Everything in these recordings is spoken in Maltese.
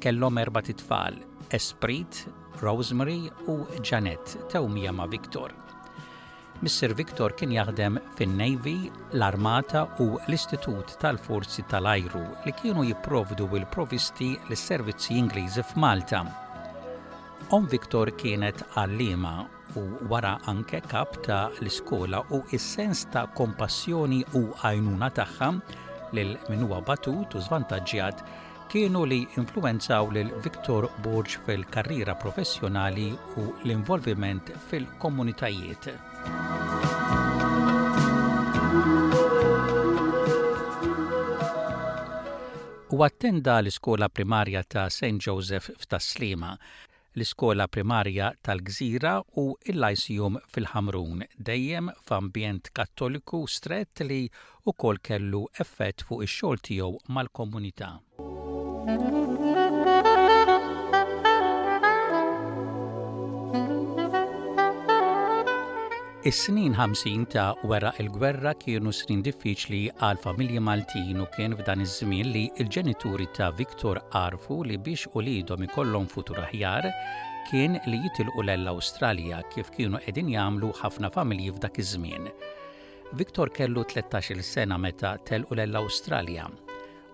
Kellhom erbat itfal, Esprit, Rosemary u Jeanette, tewmija ma' Victor. Missier Victor kien jaħdem fin-Navy, l-Armata u l-Istitut tal-Forzi tal-Ajru li kienu jipprovdu l-provisti lis-servizzi Ingliżi f'Malta. Omm Victor kienet għalliema u wara anke kap ta' l-iskola u s-sens ta' kompassjoni u għajnuna tagħha lil min huwa batut u żvantaġġjat kienu li influwenzaw lil Victor Borg fil-karriera professjonali u l-involviment fil-komunitajiet. u attenda l-iskola primarja ta' St. Joseph f'Taslima. l-iskola primarja tal-Gżira u l-Lyceum fil-Ħamrun, dejjem f'ambjent Kattoliku strett li wkoll kellu effett fuq ix-xogħol tiegħu mal-komunità. Is-snin ħamsin ta' wara l-gwerra kienu snin diffiċli għall-familji Maltin u kien f'dan iż-żmien li l-ġenituri ta' Victor għarfu li biex uliedhom ikollhom futur aħjar kien li jitilqu lell-Awstralja kif kienu qegħdin jagħmlu ħafna familji f'dak iż-żmien. Victor kellu tlettax-il sena meta telqu lell-Awstralja.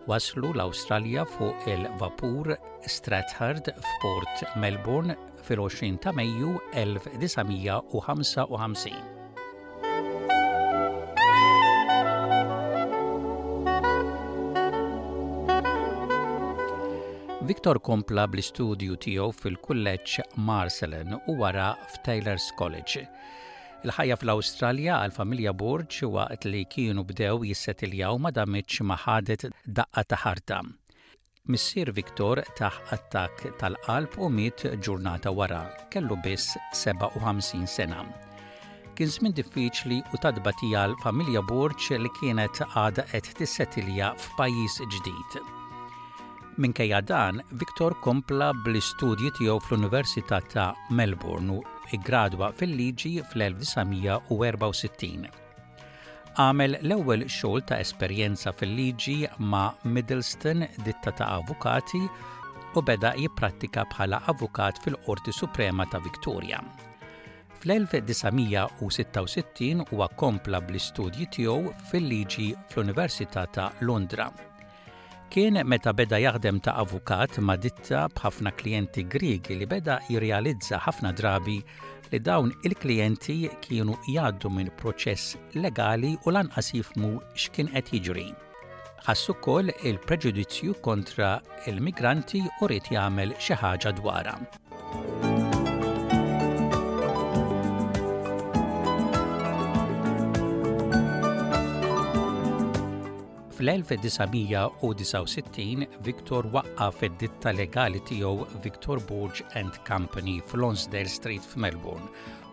Waslu l-Awstralja fuq il-vapur Strathard f'port Melbourne fil-20 ta' Mejju 1955. Victor kompla bl-istudju tiegħu fil-kulleġġ Marcelin u wara f'Taylor's College. Il-ħajja fl-Awstralja għall-familja Borg waqt li kienu bdew jissetiljaw ma damitx ma ħadet daqqa ta' ħarta. Missier Victor tah attakk tal-qalb u miet ġurnata wara, kellu biss 57 sena. Kien żmien diffiċli u ta' tbatija għall-familja Borg li kienet għadha qed tissetilja f'pajjiż ġdid. Minkejja dan, Victor kompla bl-istudji tiegħu fl-Università ta' Melbourne u ggradwa fil-liġi fl-1964. Għamel l-ewwel xogħol ta' esperjenza fil-liġi ma' Middleston ditta ta' avukati u beda jipprattika bħala avukat fil-Qorti Suprema ta' Victoria. Fl-1966 huwa kompla bl-istudji tiegħu fil-liġi fl-Università ta' Londra. Kien meta beda jaħdem ta' avukat ma' ditta b'ħafna klijenti Griegi li beda jirrealizza ħafna drabi li dawn il-klijenti kienu jgħaddu minn proċess legali u lanqas jifmu x'kien qed jiġri. Ħassu wkoll il-preġudizzju kontra il-migranti u rrid jagħmel xi ħaġa dwarha. Fl-1969 Victor waqqaf id-ditta legali tiegħu Victor Borg and Company f'Lonsdale Street f'Melbourne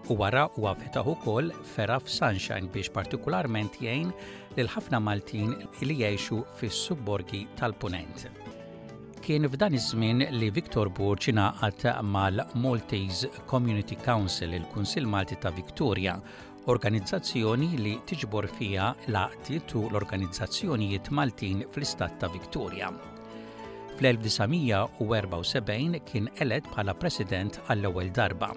u wara huwa fetaħ ukoll ferra f'Sunshine biex partikolarment jgħin lil ħafna Maltin li jgħixu fis-subborgi tal-Punent. Kien f'dan iż-żmien li Victor Borg ingħaqad mal-Maltese Community Council, il-Kunsill Malti ta' Victoria, organizzazzjoni li tiġbor fiha l-għaqdiet u l-organizzazzjonijiet Maltin fl-Istat ta' Victoria. Fl-1974 kien elett bħala President għall-ewwel darba.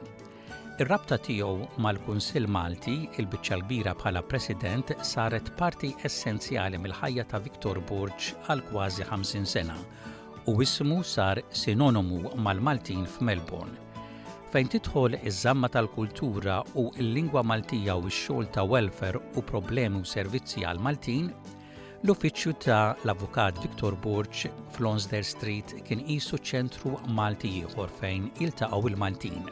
Ir-rabta tiegħu mal-Kunsill Malti, il-biċċa l-kbira bħala President, saret parti essenzjali mill-ħajja ta' Viktor Burġ għal kważi 50 sena u ismu sar sinonimu mal-Maltin f'Melbourne. Fejn tidħol iż-żamma tal-kultura u l-lingwa Maltija u x-xogħol ta' welfare u problemi u servizzi għall-Maltin, l-uffiċċju ta' l-Avukat Victor Borg fl-Onsdale Street kien qisu ċentru Malti ieħor fejn jiltaqgħu l-Maltin.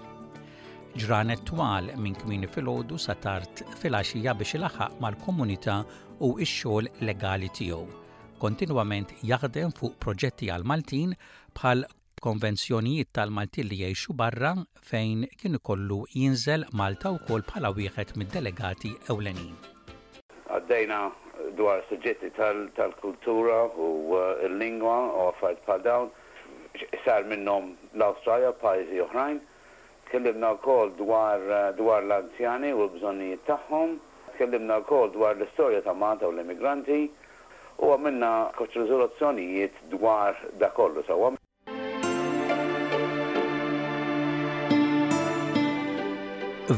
Ġranet twal minn kmieni filgħodu sa tard filgħaxija biex ilaħħaq mal-komunità u x-xogħol legali tiegħu kontinwament jaħdem fuq proġetti għal Maltin bħal konvenzjonijiet tal-Maltin li jgħixu barra fejn kien ikollu jinżel Malta wkoll bħala wieħed mid-delegati ewlenin. Għaddejna dwar suġġetti tal-kultura u l-lingwa u affarijiet bħal dawn. Sar minnhom l-Awstralja u pajjiżi oħrajn. Tkellimna wkoll dwar dwar l-anzjani u l-bżonnijiet tagħhom. Tkellimna wkoll dwar l-istorja ta' Malta u l-immigranti u għamilna koċċ riżoluzzjonijiet dwar dak kollu sewwa.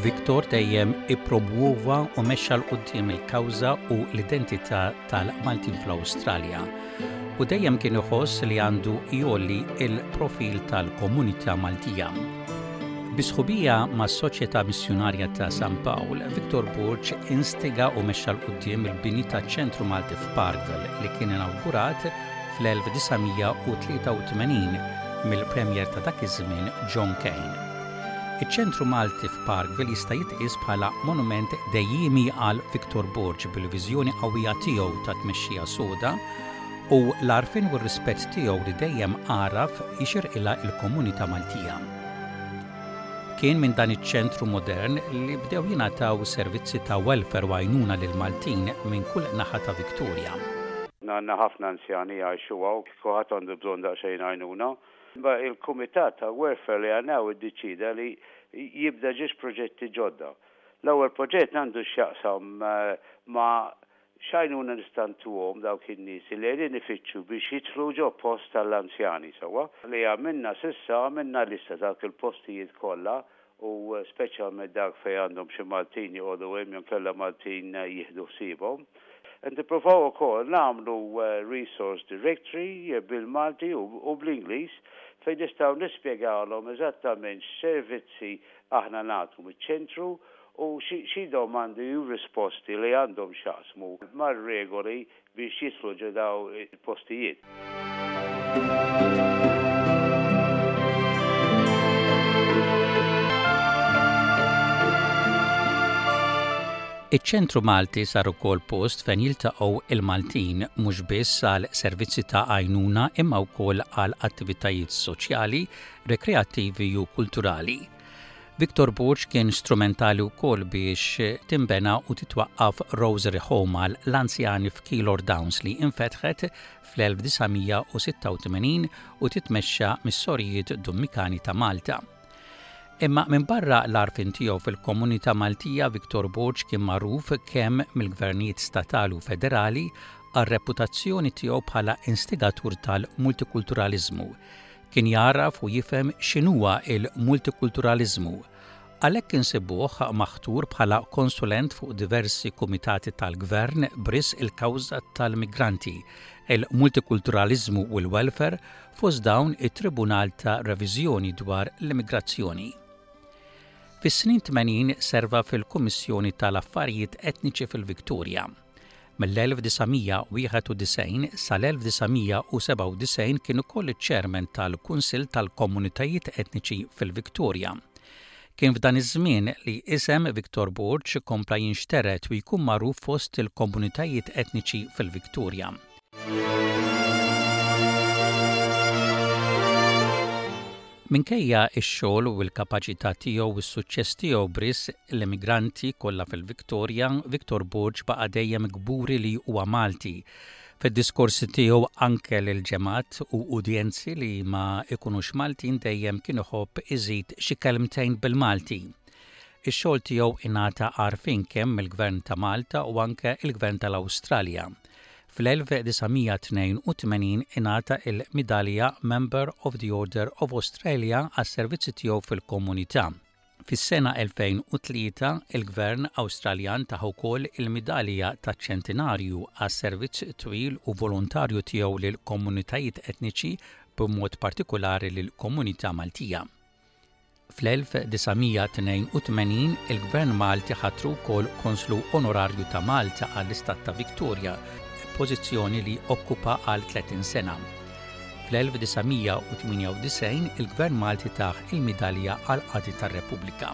Victor dejjem ippromwova u mexxa 'l quddiem il-kawża u l-identità tal-Maltin fl-Awstralja. u dejjem kien iħoss li għandu jgħolli l-profil tal-komunità Maltija. Bi sħubija mas-Soċjetà Missjunarja ta' San Pawl, Victor Burġ instiga u mexxa 'l quddiem il-bini taċ-Ċentru Malti f'Parkville li kien inawgurat fl-1983 mill-Premier ta' dak iż-żmien John Cain. Iċ-Ċentru Malti f'Parkville jista' jitqies bħala monument dejjiemi għal Victor Borg bil-viżjoni qawwija tiegħu ta' tmexxija soda u l-għarfien u r-rispett tiegħu li dejjem għaraf jixirqilha l-komunità Maltija. Kien minn dan iċ-ċentru modern li bdew jingħataw servizzi ta' welfare u għajnuna lill-Maltin minn kull naħa ta' Victoria. Għandna ħafna anzjani jgħixu hawn, kulħadd għandu bżonn daqsxejn għajnuna. Imma il-Kumitat tal-Welfare li għandna hawn iddeċieda li jibda ġiex proġetti ġodda. L-ewwel proġett għandu x'jaqsam ma' x'għajnuna nista' ntuhom dawk in-nies li qegħdin ifittxu biex jidħlu ġo post għall-anzjani, sewwa? Li għamilna s'issa għamilna lista ta' dawk il-postijiet kollha u speċjalment dak fejn għandhom xi Maltin joqogħdu hemm jew inkella Maltin jieħdu ħsiebhom. Qed nippruvaw ukoll nagħmlu resource directory bil-Malti u bl-Ingliż fejn nistgħu nispjegalhom eżattament x'servizzi aħna nagħtu miċ-Ċentru u xi domandi u risposti li għandhom x'jaqsmu mar-regoli biex jidħlu ġo dawn il-postijiet. Iċ-Ċentru Malti sar ukoll post fejn jiltaqgħu l-Maltin mhux biss għal servizzi ta' għajnuna imma wkoll għal attivitajiet soċjali, rekreattivi u kulturali. Victor Burġ kien strumentali wkoll biex timbena u titwaqqaf Rosary Home għal l-anzjani f'Keilor Downs li infetħet fl-1986 u titmexxa mis-Sorijiet Dummikani ta' Malta. Imma minn barra l-għarfien tiegħu fil-komunità Maltija Victor Burġ kien magħruf kemm mill-gvernijiet statali u federali għar-reputazzjoni tiegħu bħala instigatur tal-multikulturaliżmu Kien jagħraf u jifhem x'inhuwa l-multikulturaliżmu. Għalhekk insibuh maħtur bħala konsulent fuq diversi kumitati tal-Gvern b'risq il-kawża tal-migranti, il-multikulturaliżmu u l-welfare, fost dawn it-Tribunal ta' Reviżjoni dwar l-Immigrazzjoni. Fis-snin 80 serva fil-Kummissjoni tal-Affarijiet Etniċi fil-Victoria. Mill-1991 sal-1997 kien ukoll iċ-Chairman tal-Kunsill tal-Komunitajiet Etniċi fil-Victoria. Kien f'dan iż-żmien li isem Victor Borg kompla jinxtered u jkun magħruf fost il-komunitajiet etniċi fil-Victoria. Minkejja x-xogħol u l-kapaċità tiegħu u s-suċċess tiegħu b'ris l-immigranti kollha fil-Victoria, Victor Borg baqa' dejjem kburi li huwa Malti. Fid-diskorsi tiegħu anke lil ġemgħat u udjenzi li ma jkunux Maltin dejjem kien iħobb iżid xi kelmtejn bil-Malti. Ix-xogħol tiegħu ingħata għarfien kemm mill-Gvern ta' Malta u anke l-Gvern tal-Awstralja. Fl-1982 ingħata l-midalja Member of the Order of Australia għas-servizzi tiegħu fil-komunità. Fis-sena 2003 il-Gvern Awstraljan tah ukoll il-Midalja taċ-Ċentinarju għas-servizz twil u volontarju tiegħu lill-komunitajiet etniċi b'mod partikulari lill-komunità Maltija. Fl-1982 il-Gvern Malti ħatru wkoll Konslu Onorarju ta' Malta għall-Istat ta' Victoria, pożizzjoni li okkupa għal 30 sena. Fl-1998 il-Gvern Malti tah il-Midalja għall-Qadi tar-Repubblika.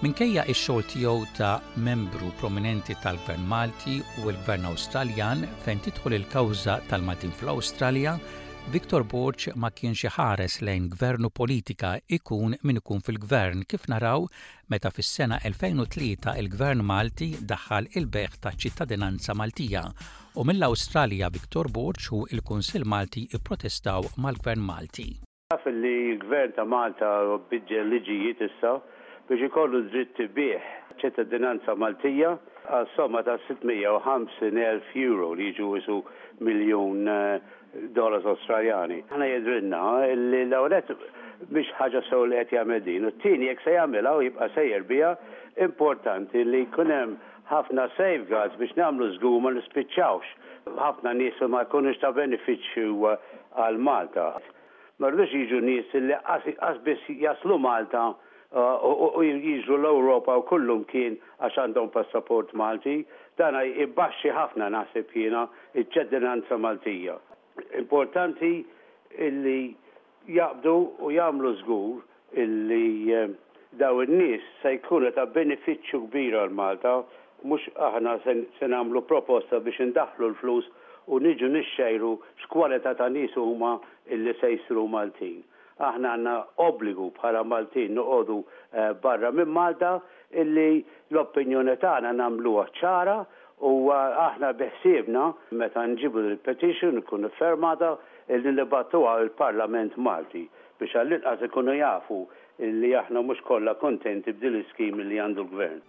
Minkejja x-xogħol tiegħu ta' membru prominenti tal-Gvern Malti u l-Gvern Awstraljan fejn tidħol il-kawża tal-Maltin fl-Awstralja, Victor Borg ma kienx iħares lejn Gvern u politika ikun min ikun fil-Gvern kif naraw meta fis-sena 2003 il-Gvern Malti daħħal il-bejgħ taċ-ċittadinanza Maltija u mill-Awstralja Victor Borg u il-Kunsill Malti pprotestaw mal-Gvern Malti. Taf li l-Gvern ta' Malta biddel liġijiet issa biex ikollu d-dritt ibigħ ċittadinanza Maltija għal somma ta' 650,000 Euro li jiġu qisu miljun dollars Awstraljani. Aħna jidhrilna li l-ewwel nett mhix ħaġa sew li qed jagħmel din u t-tieni jekk se jagħmilha u jibqa' sejjer biha importanti li jkun hemm ħafna safeguards biex nagħmlu żgur ma nispiċċawx b'ħafna nies li ma jkunux ta' benefiċċju għal Malta. Ma rridux jiġu nies li asbiss jaslu Malta u jiġru l-Ewropa u kullumkien għax għandhom passaport Malti. Dan ibaxxi ħafna naħseb jiena ċ-ċedinanza Maltija. Importanti li jaqbdu u jagħmlu żgur illi dawn in-nies se jkunu ta' benefiċċju kbir għal Malta, mhux aħna se nagħmlu proposta biex indaħħlu l-flus u niġu nixxejru x'kwalità ta' nies huma illi se jsru Maltin. Aħna għandna obbligu bħala Maltin noqogħdu barra minn Malta illi l-opinjoni tagħna nagħmluha ċara u aħna biħsiebna meta nġibu din il-petition tkun iffermata illi nibgħatuha lill-Parlament Malti biex għall-inqas ikunu jafu li aħna mhux kollha kuntenti b'din l-iskemi li għandu l-Gvern.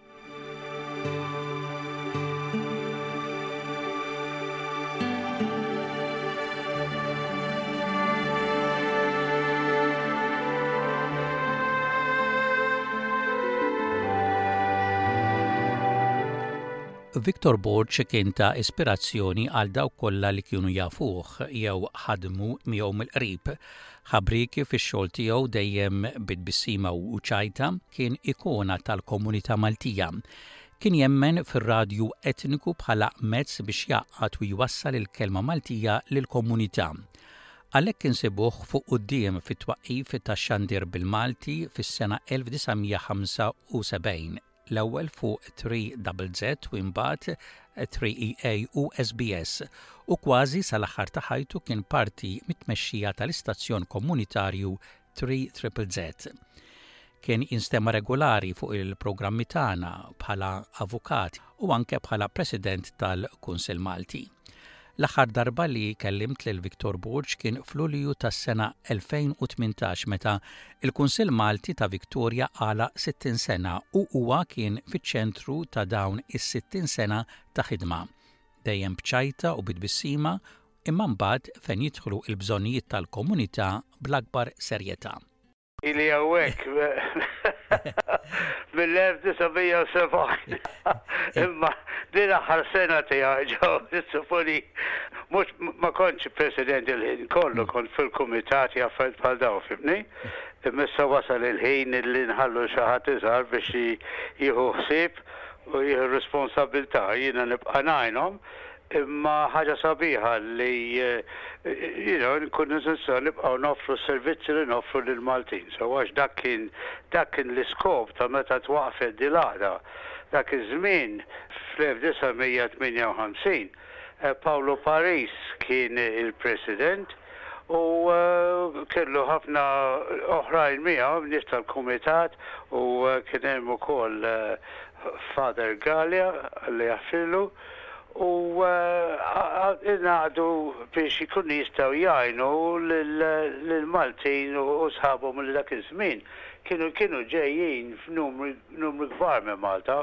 Victor Borg kien ta' ispirazzjoni għal dawk kollha li kienu jafuh jew ħadmu miegħu mill-qrib Ħabrieki fix-xogħol tiegħu dejjem bi tbissima u ċajta, kien ikona tal-komunità Maltija. Kien jemmen fir-radju etniku bħala mezz biex jgħaqqad u jwassal il-kelma Maltija lill-komunità. Għalhekk insibuh fuq quddiem fit-twaqqif tax-xandir bil-Malti fis-sena 1975. l-ewwel fuq 3ZZ u imbagħad 3EA u SBS, u kważi sal-aħħar ta' ħajtu kien parti mit-tmexxija tal-istazzjon Komunitarju 3ZZZ. Kien jinstema' regulari fuq il-programmi tagħna bħala avukat u anke bħala President tal-Kunsill Malti. L-aħħar darba li kellimt lil Victor Borg kien f'Lulju tas-sena 2018 meta l-Kunsill Malti ta' Victoria għalaq 60 sena u huwa kien fiċ-ċentru ta' dawn is-60 sena ta' ħidma. Dejjem b'ċajta u bi tbissima imma mbagħad fejn jidħlu l-bżonnijiet tal-komunità bl-akbar serjetà. Ili għawek, mill-1970. Imma din aħħar sena tija ġo, suponi, mux ma konċ president il-ħin, kollu mm. kont fil-komitat jaffajt bħal daw, fimni? Missa wasal il-ħin li nħallu xaħat iżar biex jihu xsib u jihu responsabilta jina nibqa najnom. Imma ħaġa sabiħa li you know nkunu nistgħu nibqgħu noffru s-servizzi li noffru lill-Maltin sewwa għax dak kien dak kien l-iskop ta' meta twaqqfet din l-għaqda. Dak iż-żmien fl-1958 Pawlu Paris kien il-President u kellu ħafna oħrajn miegħu, nies tal-Kumitat u kien hemm ukoll Father Galea, Alla jaħfirlu. u ingħaqdu biex ikunu jistgħu jgħinu lill-Maltin u sħabhom li dak iż-żmien kienu kienu ġejjin f'numri numru kbar minn Malta.